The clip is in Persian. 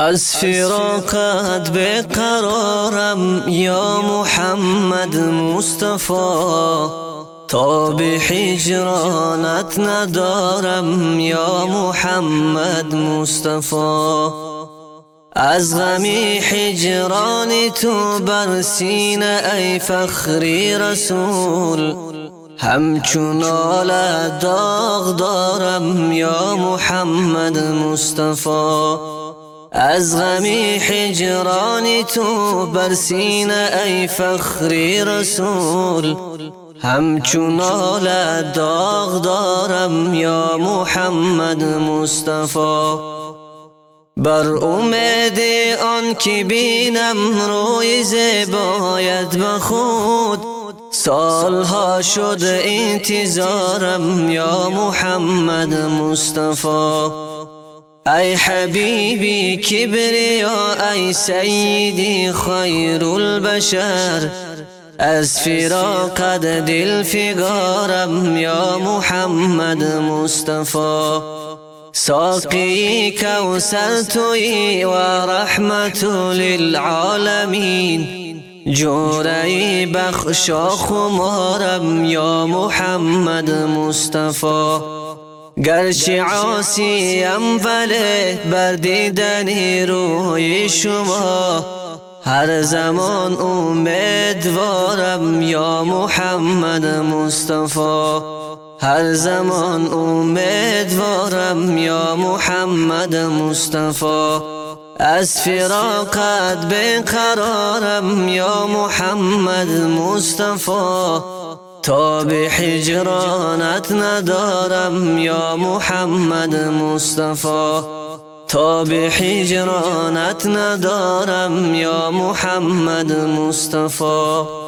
از فراقت به قرارم یا محمد مصطفى تا به حجرانت ندارم یا محمد مصطفى از غمی حجران تو بر سینه ای فخری رسول. همچون آل داغ دارم یا محمد مصطفى از غمی حجران تو بر سینه ای فخری رسول. همچون آل داغ دارم یا محمد مصطفى بر امید آن که بینم روی زبایت بخود سالها شد انتظارم یا محمد مصطفى ای حبیبی کبریا ای سیدی خیر البشر. از فراقت دل فگارم یا محمد مصطفى ساقی کوسر توی و رحمت للعالمین. جوری بخشا خمارم یا محمد مصطفى گرچه عاصیم ولی بر دیدن روی شما هر زمان امیدوارم یا محمد مصطفى هر زمان امیدوارم یا محمد مصطفى از فراقت به قرارم یا محمد مصطفى تا به حجرانت ندارم یا محمد مصطفى تا به حجرانت ندارم یا محمد مصطفى